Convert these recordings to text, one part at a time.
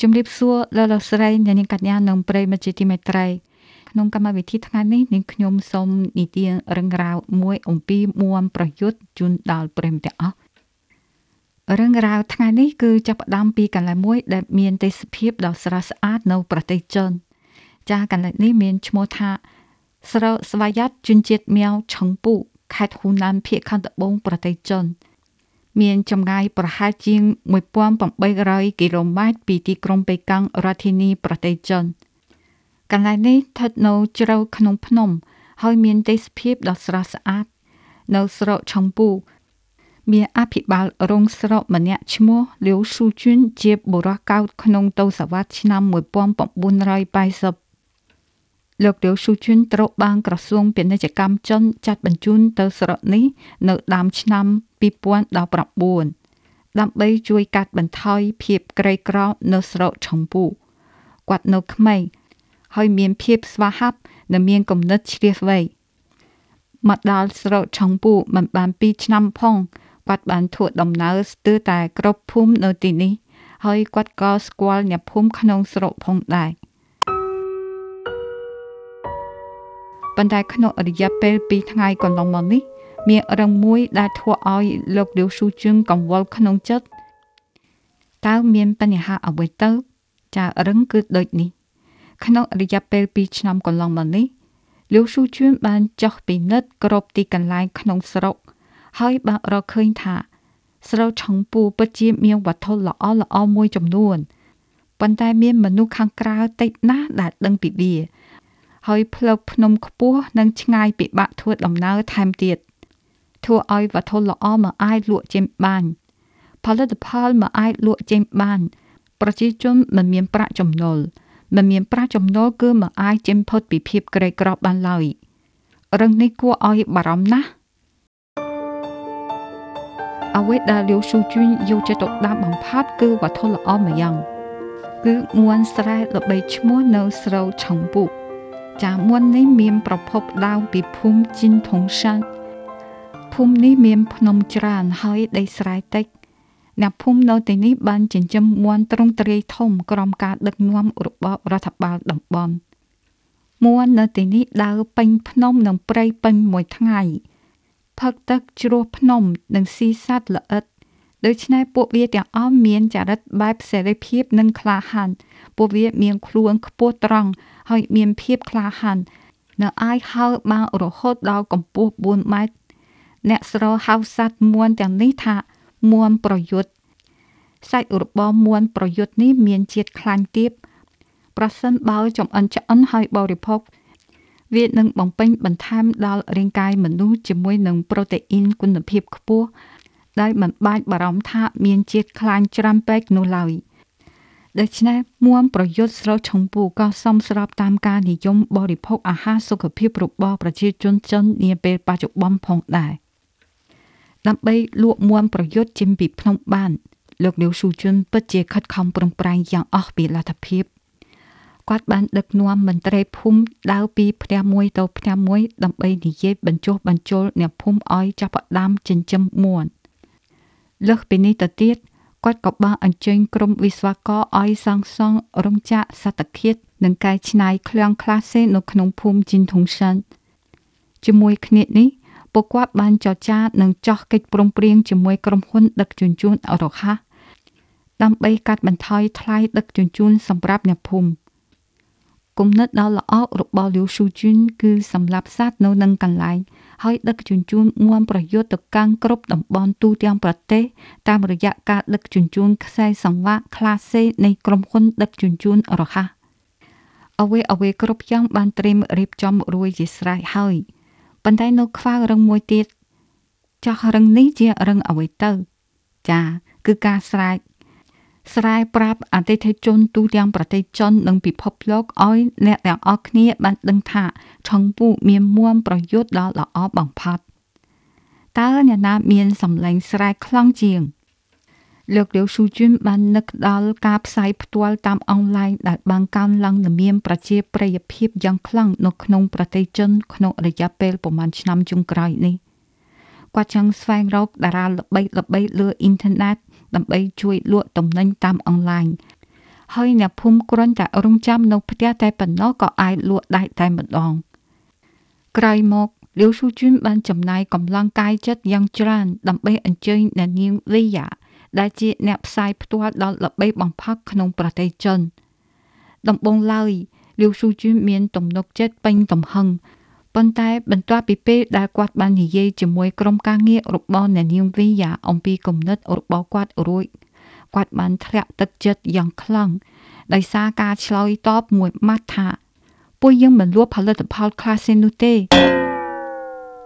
ជំរាបសួរលោកលោកស្រីអ្នកនាងកញ្ញានិងប្រិយមិត្តជាទីមេត្រីក្នុងកម្មវិធីថ្ងៃនេះនាងខ្ញុំសូមនិទានរឿងរ៉ាវមួយអំពីមួមប្រយុទ្ធជូនដល់ប្រិយមិត្តទាំងអស់រឿងរ៉ាវថ្ងៃនេះគឺចាប់ផ្ដើមពីកន្លែងមួយដែលមានទេសភាពដ៏ស្រស់ស្អាតនៅប្រទេសចិនចាកន្លែងនេះមានឈ្មោះថាស្រុកស្វាយ័តជនជាតិមៀវឆឹងពូខេត្តហ៊ូណានភូមិខាងត្បូងប្រទេសចិន មានចម្ងាយប្រហែលជាង1800គីឡូម៉ែត្រពីទីក្រុងប៉េកាំងរដ្ឋធានីប្រទេសចិនកន្លែងនេះស្ថិតនៅជ្រៅក្នុងភ្នំ ហើយមានទេសភាពដ៏ស្រស់ស្អាត នៅស្រុកឆុងពូមានអភិបាលរងស្រុកម្នាក់ឈ្មោះលាវស៊ូជុនជាបុរសកោតក្នុងទសវត្សរ៍ឆ្នាំ1980លោកលាវស៊ូជុនត្រូវបានក្រសួងពាណិជ្ជកម្មចិនចាត់បញ្ជូនទៅស្រុកនេះនៅដើមឆ្នាំ 2019ដើម្បីជួយកាត់បន្ថយភាពក្រីក្រនៅស្រុកឆុងពូគាត់នៅក្មេងហើយមានភាពស្វាហាប់និងមានគំនិតជ្រាសវៃមកដល់ស្រុកឆុងពូមិនបាន2ឆ្នាំផងគាត់បានធ្វើដំណើរស្ទើរតែគ្រប់ភូមិនៅទីនេះ ហើយគាត់ក៏ស្គាល់អ្នកភូមិក្នុងស្រុកផងដែរប៉ុន្តែក្នុងរយៈពេល2ថ្ងៃកន្លងមកនេះ មានរងមួយដែលធ្វើឲ្យលោកលាវស៊ូជឹងកង្វល់ក្នុងចិត្តតើមានបញ្ហាអ្វីទៅចារឹងគឺដូចនេះ ក្នុងរយៈពេល2ឆ្នាំកន្លងមកនេះលាវស៊ូជឿនបានចោះពិនិត្យគ្រប់ទីកន្លែងក្នុងស្រុក ហើយបានរកឃើញថាស្រុកឆុងពូពិតជាមានវត្ថុល្អល្អមួយចំនួនប៉ុន្តែមានមនុស្សខាងក្រៅតិចណាស់ដែលដឹងពីវាហើយផ្លូវភ្នំខ្ពស់និងឆ្ងាយពិបាកធ្វើដំណើរថែមទៀត ធ្វើឲ្យវត្ថុល្អមិនអាចលក់ចេញបានផលិតផលមិនអាចលក់ចេញបាន ប្រជាជនមិនមានប្រាក់ចំណូលមិនមានប្រាក់ចំណូលគឺមិនអាចចេញផុតពីភាពក្រីក្របានឡើយរឿងនេះគួរឲ្យបារម្ភណាស់អ្វីដែលលាវស៊ូជុញយកចិត្តទុកដាក់បំផាត់គឺវត្ថុល្អម្យ៉ាងគឺមួនស្រែល្បីឈ្មោះនៅស្រូវឆុងពុចាមួននេះមានប្រភពដើមពីភូមិជីនថងសានភូ មិនេះមានភ្នំច្រើនហើយដីស្រែតិចអ្នកភូមិនៅទីនេះបានចិញ្ចឹមមួនទ្រង់ទ្រាយធំក្រោមការដឹកនាំរបស់រដ្ឋបាលតំបន់មួននៅទីនេះដើរពេញភ្នំនិងព្រៃពេញមួយថ្ងៃផឹកទឹកជ្រោះភ្នំនិងស៊ីសត្វល្អិតដូច្នេះពួកវាទាំងអស់មានចរិតបែបសេរីភាពនិងក្លាហានពួកវាមានខ្លួនខ្ពស់ត្រង់ហើយមានភាពក្លាហាននៅអាចហើរបានរហូតដល់កម្ពស់4ម៉ែត្រ អ្នកស្រោហៅសត្វមួនទាំងនេះថាមួនប្រយុទ្ធសាច់របស់មួនប្រយុទ្ធនេះមានជាតិខ្លាញ់ទាបប្រសិនបើចំអិនឆ្អិនហើយបរិភោគវានឹងបំពេញបន្ថែមដល់រាងកាយមនុស្សជាមួយនឹងប្រូតេអ៊ីនគុណភាពខ្ពស់ដោយមិនបាច់បារម្ភថាមានជាតិខ្លាញ់ច្រើនពេកនោះឡើយដូច្នេះមួមប្រយុទ្ធស្រោឆុងពូក៏សមស្របតាមការនិយមបរិភោគអាហារសុខភាពរបស់ប្រជាជនចិននាពេលបច្ចុប្បន្នផងដែរ ដើម្បីលក់មួមប្រយុទ្ធចេញពីភ្នំបានលោកលាវស៊ូជុនពិតជាខិតខំប្រឹងប្រែងយ៉ាងអស់ពីលទ្ធភាពគាត់បានដឹកនាំមន្ត្រីភូមិដើរពីផ្ទះមួយទៅផ្ទះមួយដើម្បីនិយាយបញ្ចុះបញ្ចូលអ្នកភូមិឲ្យចាប់ផ្ដើមចិញ្ចឹមមួនលើសពីនេះទៅទៀតគាត់ក៏បានអញ្ជើញក្រុមវិស្វករឲ្យសាងសង់រោងចក្រសត្វឃាតនិងកែច្នៃឃ្លាំងក្លាសេនៅក្នុងភូមិជីនធុងសានជាមួយគ្នានេះ ពួកគាត់បានចរចានិងចោះកិច្ចព្រមព្រៀងជាមួយក្រុមហ៊ុនដឹកជញ្ជូនអរហាដើម្បីកាត់បន្ថយថ្លៃដឹកជញ្ជូនសម្រាប់អ្នកភូមិគំនិតដ៏ល្អរបស់លាវស៊ូជុនគឺសម្រាប់សត្វនៅនឹងកន្លែងហើយដឹកជញ្ជូនមួមប្រយុទ្ធទៅកាន់គ្រប់តំបន់ទូទាំងប្រទេសតាមរយៈការដឹកជញ្ជូនខ្សែសង្វាក់ក្លាសេនៃក្រុមហ៊ុនដឹកជញ្ជូនរហ័សអ្វីអ្វីគ្រប់យ៉ាងបានត្រៀមរៀបចំរួចជាស្រេចហើយ ប៉ុន្តែនៅខ្វះរឹងមួយទៀតចោះរឹងនេះជារឹងអ្វីទៅ ចា គឺការស្រែកស្រែប្រាប់អតិថិជនទូទាំងប្រទេសចិននិងពិភពលោកឲ្យអ្នកទាំងអស់គ្នាបានដឹងថាឆុងពូមានមួមប្រយុទ្ធដ៏ល្អបំផុតតើអ្នកណាមានសម្លេងស្រែកខ្លាំងជាង លោកលាវស៊ូជុនបាននឹកដល់ការផ្សាយផ្ទាល់តាមអនឡាញដែលបានកើនឡើងនិងមានប្រជាប្រិយភាពយ៉ាងខ្លាំងនៅក្នុងប្រទេសចិនក្នុងរយៈពេលប្រមាណឆ្នាំចុងក្រោយនេះគាត់ចង់ស្វែងរកតារាល្បីៗលើអ៊ីនធឺណិតដើម្បីជួយលក់ទំនិញតាមអនឡាញហើយអ្នកភូមិគ្រាន់តែរងចាំនៅផ្ទះតែប៉ុណ្ណោះក៏អាចលក់ដាច់តែម្ដងក្រោយមកលាវស៊ូជឿនបានចំណាយកម្លាំងកាយចិត្តយ៉ាងច្រើនដើម្បីអញ្ជើញអ្នកនាងលីយ៉ា ដែលជាអ្នកផ្សាយផ្ទាល់ដល់ល្បីបំផុតក្នុងប្រទេសចិនដំបូងឡើយលាវស៊ូជឿនមានទំនុកចិត្តពេញទំហឹងប៉ុន្តែបន្ទាប់ពីពេលដែលគាត់បាននិយាយជាមួយក្រុមការងាររបស់អ្នកនាងវីយ៉ាអំពីគំនិតរបស់គាត់រួចគាត់បានធ្លាក់ទឹកចិត្តយ៉ាងខ្លាំងដោយសារការឆ្លើយតបមួយម៉ាត់ថាពួកយើងមិនលួចផលិតផលខ្លះសេនោះទេ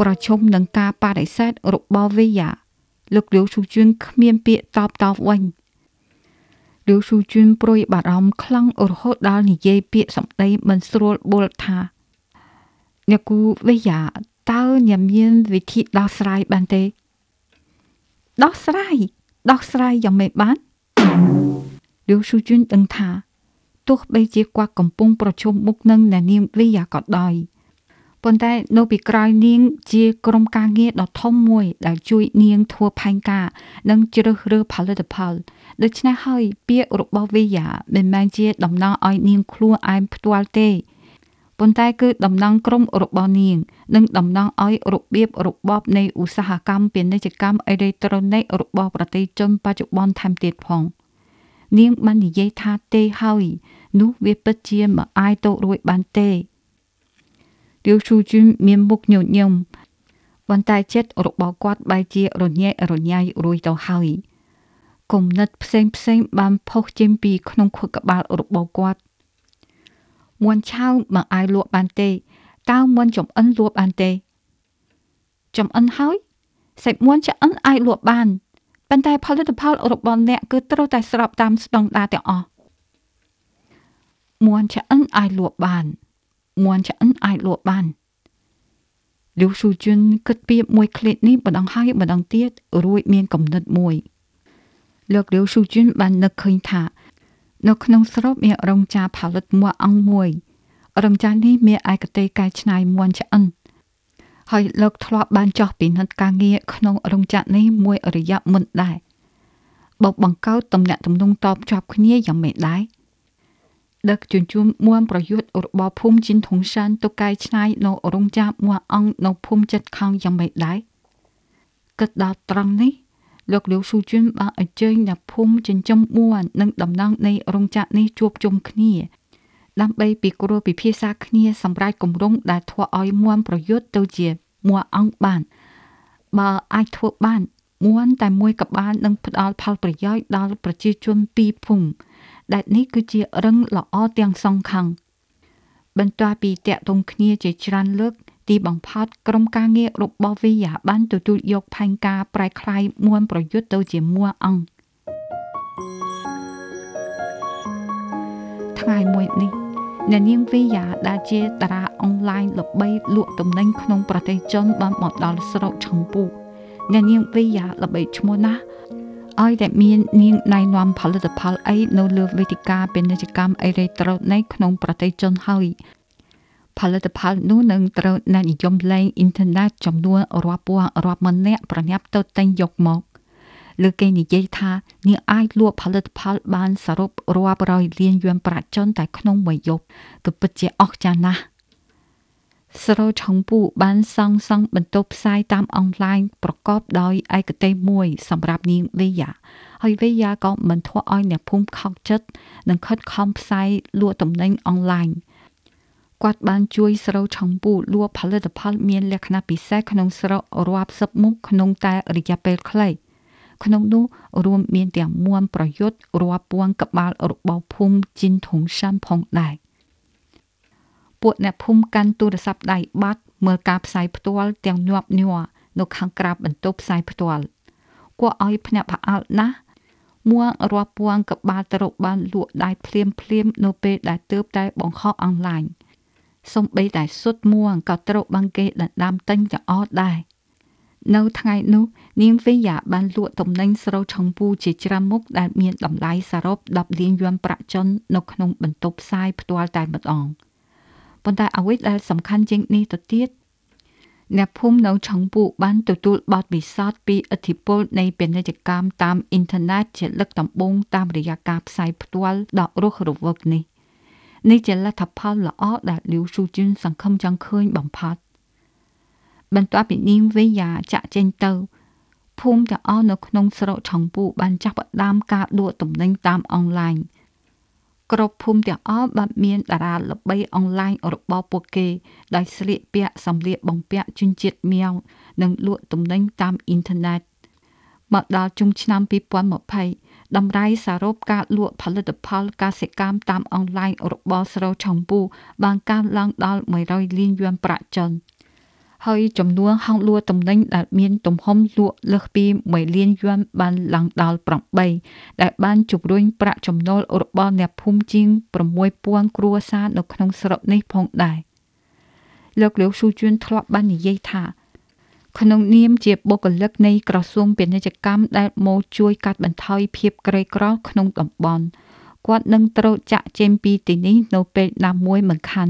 ប្រជុំនឹងការបដិសេធរបស់វីយ៉ា លោកលាវស៊ូជឿនគ្មានពាក្យតបតបវិញលាវស៊ូជឿនព្រួយបារម្ភខ្លាំងរហូតដល់និយាយពាក្យសម្ដីមិនស្រួលបួលថាអ្នកគូវីយ៉ាតើញ៉ាំមានវិធីដោះស្រាយបានទេដោះស្រាយដោះស្រាយយ៉ាងម៉េចបានលាវស៊ូជឿនដឹងថាទោះបីជាគាត់កំពុងប្រជុំមុខនឹងអ្នកនាងវីយ៉ាក៏ដោយ ប៉ុន្តែនៅពីក្រោយនាង ជាក្រុមការងារដ៏ធំមួយ ដែលជួយនាងធ្វើផែនការ និងជ្រើសរើសផលិតផលដូច្នេះហើយពាក្យរបស់វីយ៉ាមិនមែនជាតំណងឲ្យនាងខ្លួនឯងផ្ទាល់ទេប៉ុន្តែគឺតំណងក្រុមរបស់នាង និងតំណងឲ្យរបៀបរបបនៃឧស្សាហកម្មពាណិជ្ជកម្មអេឡិចត្រូនិករបស់ប្រទេសចិនបច្ចុប្បន្នថែមទៀតផង នាងបាននិយាយថាទេហើយ នោះវាពិតជាមិនអាចទៅរួចបានទេ លាវស៊ូជុនមានមុខញញឹមប៉ុន្តែចិត្តរបស់គាត់បែរជារញ៉េរញ៉ៃរួយទៅហើយគំនិតផ្សេងផ្សេងបានផុសចេញពីក្នុងខួរក្បាលរបស់គាត់មួនឆៅមិនអាចលក់បានទេតើមួនចំអិនលក់បានទេ ចំអិនហើយសាច់មួនឆ្អិនអាចលក់បានប៉ុន្តែផលិតផលរបស់អ្នកគឺត្រូវតែស្របតាមស្តង់ដារទាំងអស់មួនឆ្អិនអាចលក់បាន មួនឆ្អិនអាចលក់បានលូស៊ូជុនគិតពីមួយឃ្លានេះម្ដងហើយម្ដងទៀតរួចមានកំណត់មួយលោកលូស៊ូជុនបាននឹកឃើញថានៅក្នុងស្រុកមានរោងចក្រផលិតមួអង្គមួយរោងចក្រនេះមានឯកទេសកែច្នៃមួនឆ្អិនហើយលោកធ្លាប់បានចោះពិនិត្យការងារក្នុងរោងចក្រនេះមួយរយៈមុនដែរបបបង្កើតតំណាក់ទំនងតបជាប់គ្នាយ៉ាងម៉េចដែរ ដឹកជញ្ជូនមួនប្រយុទ្ធរបស់ភូមិជីនថងសានទៅកែច្នៃនៅរោងចក្រមួអង្គនៅភូមិចិត្តខាងយ៉ាងម៉េចដែរគិតដល់ត្រង់នេះលោកលាវស៊ូជុនបានអញ្ជើញអ្នកភូមិចិញ្ចឹមមួននិងតំណងនៃរោងចក្រនេះជួបជុំគ្នា ដើម្បីពិគ្រោះពិភាក្សាគ្នាសម្រាប់គម្រោងដែលធ្វើឲ្យមួនប្រយុទ្ធទៅជាមួអង្គបានបើអាចធ្វើបានមួនតែមួយក្បាលនឹងផ្ដល់ផលប្រយោជន៍ដល់ប្រជាជនពីរភូមិ ដែលនេះគឺជារឹងល្អទាំងសងខាងបន្ទាប់ពីតាក់ទងគ្នាជាច្រើនលើក ទីបំផុតក្រុមការងាររបស់វីយ៉ាបានទទួលយកផែនការប្រែក្លាយមួនប្រយុទ្ធទៅជាមួអង្គថ្ងៃមួយនេះអ្នកនាងវីយ៉ាដែលជាតារាអនឡាញល្បីលក់ទំនិញក្នុងប្រទេសចិនបានមកដល់ស្រុកឆុងពូអ្នកនាងវីយ៉ាល្បីឈ្មោះណាស់ ឲ្យតែមាននាងណៃនាំផលិតផលអីនៅលើវេទិកាពាណិជ្ជកម្មអេឡិចត្រូនិកក្នុងប្រទេសចិនហើយផលិតផលនោះនឹងត្រូវអ្នកនិយមលេងអ៊ីនធឺណិតចំនួនរាប់ពាន់រាប់ម៉ឺននាក់ប្រញាប់ទៅទិញយកមកលើគេនិយាយថានាងអាចលក់ផលិតផលបានសរុបរាប់រយលានយួនប្រាក់ចិនតែក្នុងមួយយប់គឺពិតជាអស្ចារ្យណាស់ ស្រោឆុងពូបានសង់សង់បន្ទប់ផ្សាយតាមអនឡាញប្រកបដោយឯកទេសមួយសម្រាប់នាងវេយ៉ាហើយវេយ៉ាក៏មិនធ្វើឲ្យអ្នកភូមិខកចិត្តនិងខិតខំផ្សាយលក់ទំនិញអនឡាញគាត់បានជួយស្រូវឆុងពូលក់ផលិតផលមានលក្ខណៈពិសេសក្នុងស្រុករាប់សិបមុខក្នុងតែរយៈពេលខ្លីក្នុងនោះរួមមានទាំងមួនប្រយុទ្ធរាប់ពាន់ក្បាលរបស់ភូមិជីនធុងសានផងដែរ ពួកអ្នកភូមិកាន់ទូរស័ព្ទដៃបាត់មើលការផ្សាយផ្ទាល់ទាំងញាប់ញ័រនៅខាងក្រៅបន្ទប់ផ្សាយផ្ទាល់គួរឲ្យភ្នាក់ផ្អើលណាស់មួងរាប់ពាន់ក្បាលត្រូវបានលក់ដៃភ្លាមភ្លាមនៅពេលដែលទើបតែបង្ហោះអនឡាញសំបីតែសុទ្ធមួងក៏ត្រូវបានគេដណ្ដើមទិញទាំងអស់ដែរនៅថ្ងៃនោះនាងវីយ៉ាបានលក់ទំនិញស្រូវឆុងពូជាច្រើនមុខដែលមានតម្លៃសរុប10លានយួនប្រាក់ចិននៅក្នុងបន្ទប់ផ្សាយផ្ទាល់តែម្ដង ប៉ុន្តែអ្វីដែលសំខាន់ជាងនេះទៅទៀតអ្នកភូមិនៅឆុងពូបានទទួលបទពិសោធន៍ពីឥទ្ធិពលនៃពាណិជ្ជកម្មតាមអ៊ីនធឺណិតជាលើកដំបូងតាមរយៈការផ្សាយផ្ទាល់ដ៏រស់រវើកនេះនេះជាលទ្ធផលល្អដែលលីវស៊ូជឿនសង្ឃឹមចង់ឃើញបំផុតបន្ទាប់ពីនាងវេយ៉ាចាក់ចេញទៅភូមិទាំងអស់នៅក្នុងស្រុកឆុងពូបានចាប់ផ្ដើមការលក់ទំនិញតាមអនឡាញ គ្រប់ភូមិទាំងអស់បានមានតារាល្បីអនឡាញរបស់ពួកគេ ដោយស្លៀកពាក់សម្លៀកបំពាក់ជនជាតិមៀងនិងលក់ទំនិញតាមអ៊ីនធឺណិតមកដល់ចុងឆ្នាំ2020តម្រៃសរុបការលក់ផលិតផលកសិកម្មតាមអនឡាញរបស់ស្រូវឆុងពូបានកើនឡើងដល់100លានយួនប្រាក់ចិន។ ហើយចំនួនហាងលក់ទំនិញដែលមានទំហំលក់លើសពី1លានយួនបានឡើងដល់8ដែលបានជំរុញប្រាក់ចំណូលរបស់អ្នកភូមិជាង6000គ្រួសារនៅក្នុងស្រុកនេះផងដែរលោកលាវស៊ូជួនធ្លាប់បាននិយាយថាក្នុងនាមជាបុគ្គលិកនៃក្រសួងពាណិជ្ជកម្មដែលមកជួយកាត់បន្ថយភាពក្រីក្រក្នុងតំបន់គាត់នឹងត្រូវចាក់ចេញពីទីនេះនៅពេលណាមួយមិនខាន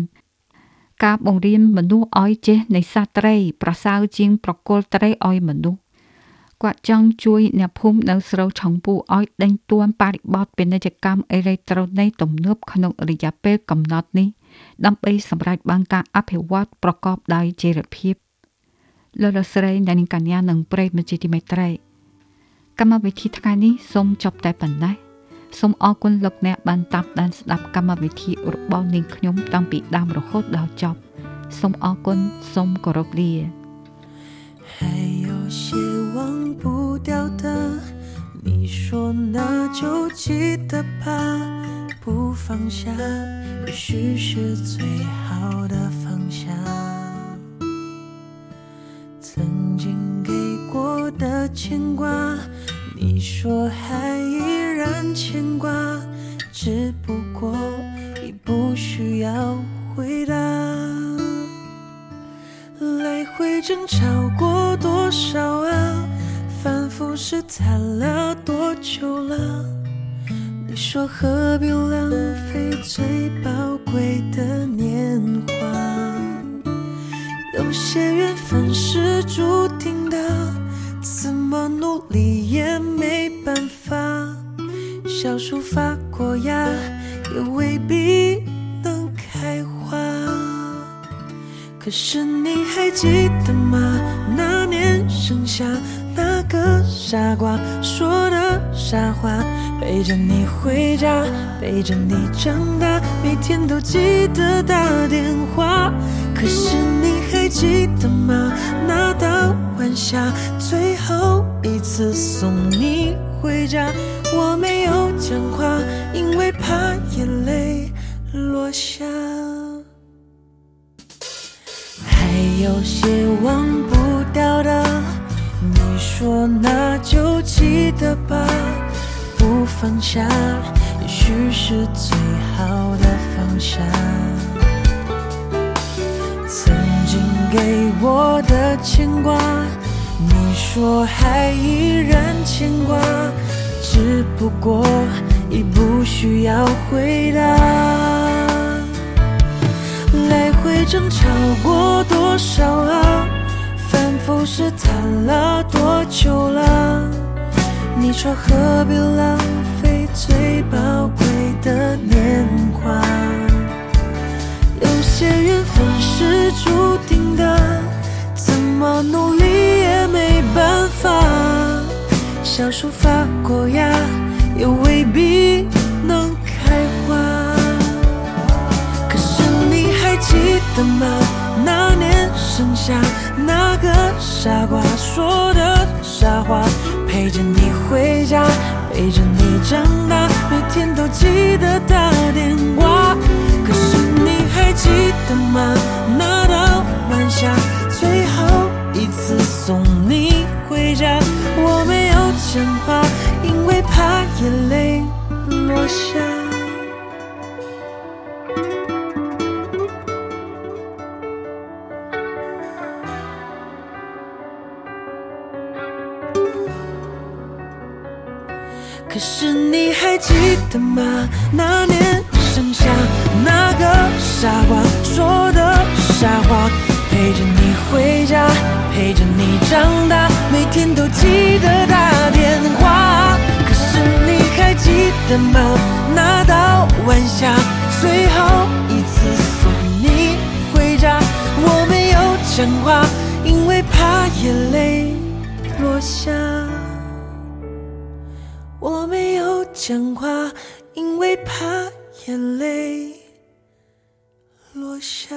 ការបង្រៀនមនុស្សឲ្យចេះនៃសត្វត្រី ប្រសើរជាងប្រគល់ត្រីឲ្យមនុស្សគាត់ចង់ជួយអ្នកភូមិនៅស្រូវឆុងពូឲ្យដេញទួនបរិបទពាណិជ្ជកម្មអេឡិចត្រូនិកទំនើបក្នុងរយៈពេលកំណត់នេះដើម្បីសម្រេចបានការអភិវឌ្ឍប្រកបដោយចីរភាពលោកលោកស្រីអ្នកនាងកញ្ញានិងប្រិយមិត្តជាទីមេត្រីកម្មវិធីថ្ងៃនេះសូមចប់តែប៉ុណ្ណេះ សូមអរគុណលោកអ្នកបានតាមដានស្ដាប់កម្មវិធីរបស់នាងខ្ញុំតាំងពីដើមរហូតដល់ចប់សូមអរគុណសូមគោរពលា还有些忘不掉的，你说那就记得吧，不放下，也许是最好的放下。曾经给过的牵挂。你说还依 牵挂，只不过已不需要回答。来回争吵过多少啊？反复试探了多久了？你说何必浪费最宝贵的年华？有些缘分是注定的。怎么努力也没办法，小树发过芽，也未必能开花。可是你还记得吗？那年盛夏，那个傻瓜说的傻话，陪着你回家，陪着你长大，每天都记得打电话。可是你还记得吗？那道晚霞，最后一次送你回家，我没有讲话，因为怕眼泪落下。还有些忘不掉的，你说那就记得吧，不放下，也许是最好的放下。曾经给我的牵挂。你说还依然牵挂，只不过已不需要回答。来回争吵过多少啊？反复试探了多久了？你说何必浪费最宝贵的年华？有些缘分是注定的。怎么努力，小树发过芽，也未必能开花。可是你还记得吗？那年盛夏，那个傻瓜说的傻话，陪着你回家，陪着你可是你还记得吗？那年盛夏，那个傻瓜说的傻话。陪着你回家。陪着你长大，每天都记得打电话。可是你还记得吗？那道晚霞，最后一次送你回家，我没有讲话，因为怕眼泪落下。讲话，因为怕眼泪落下。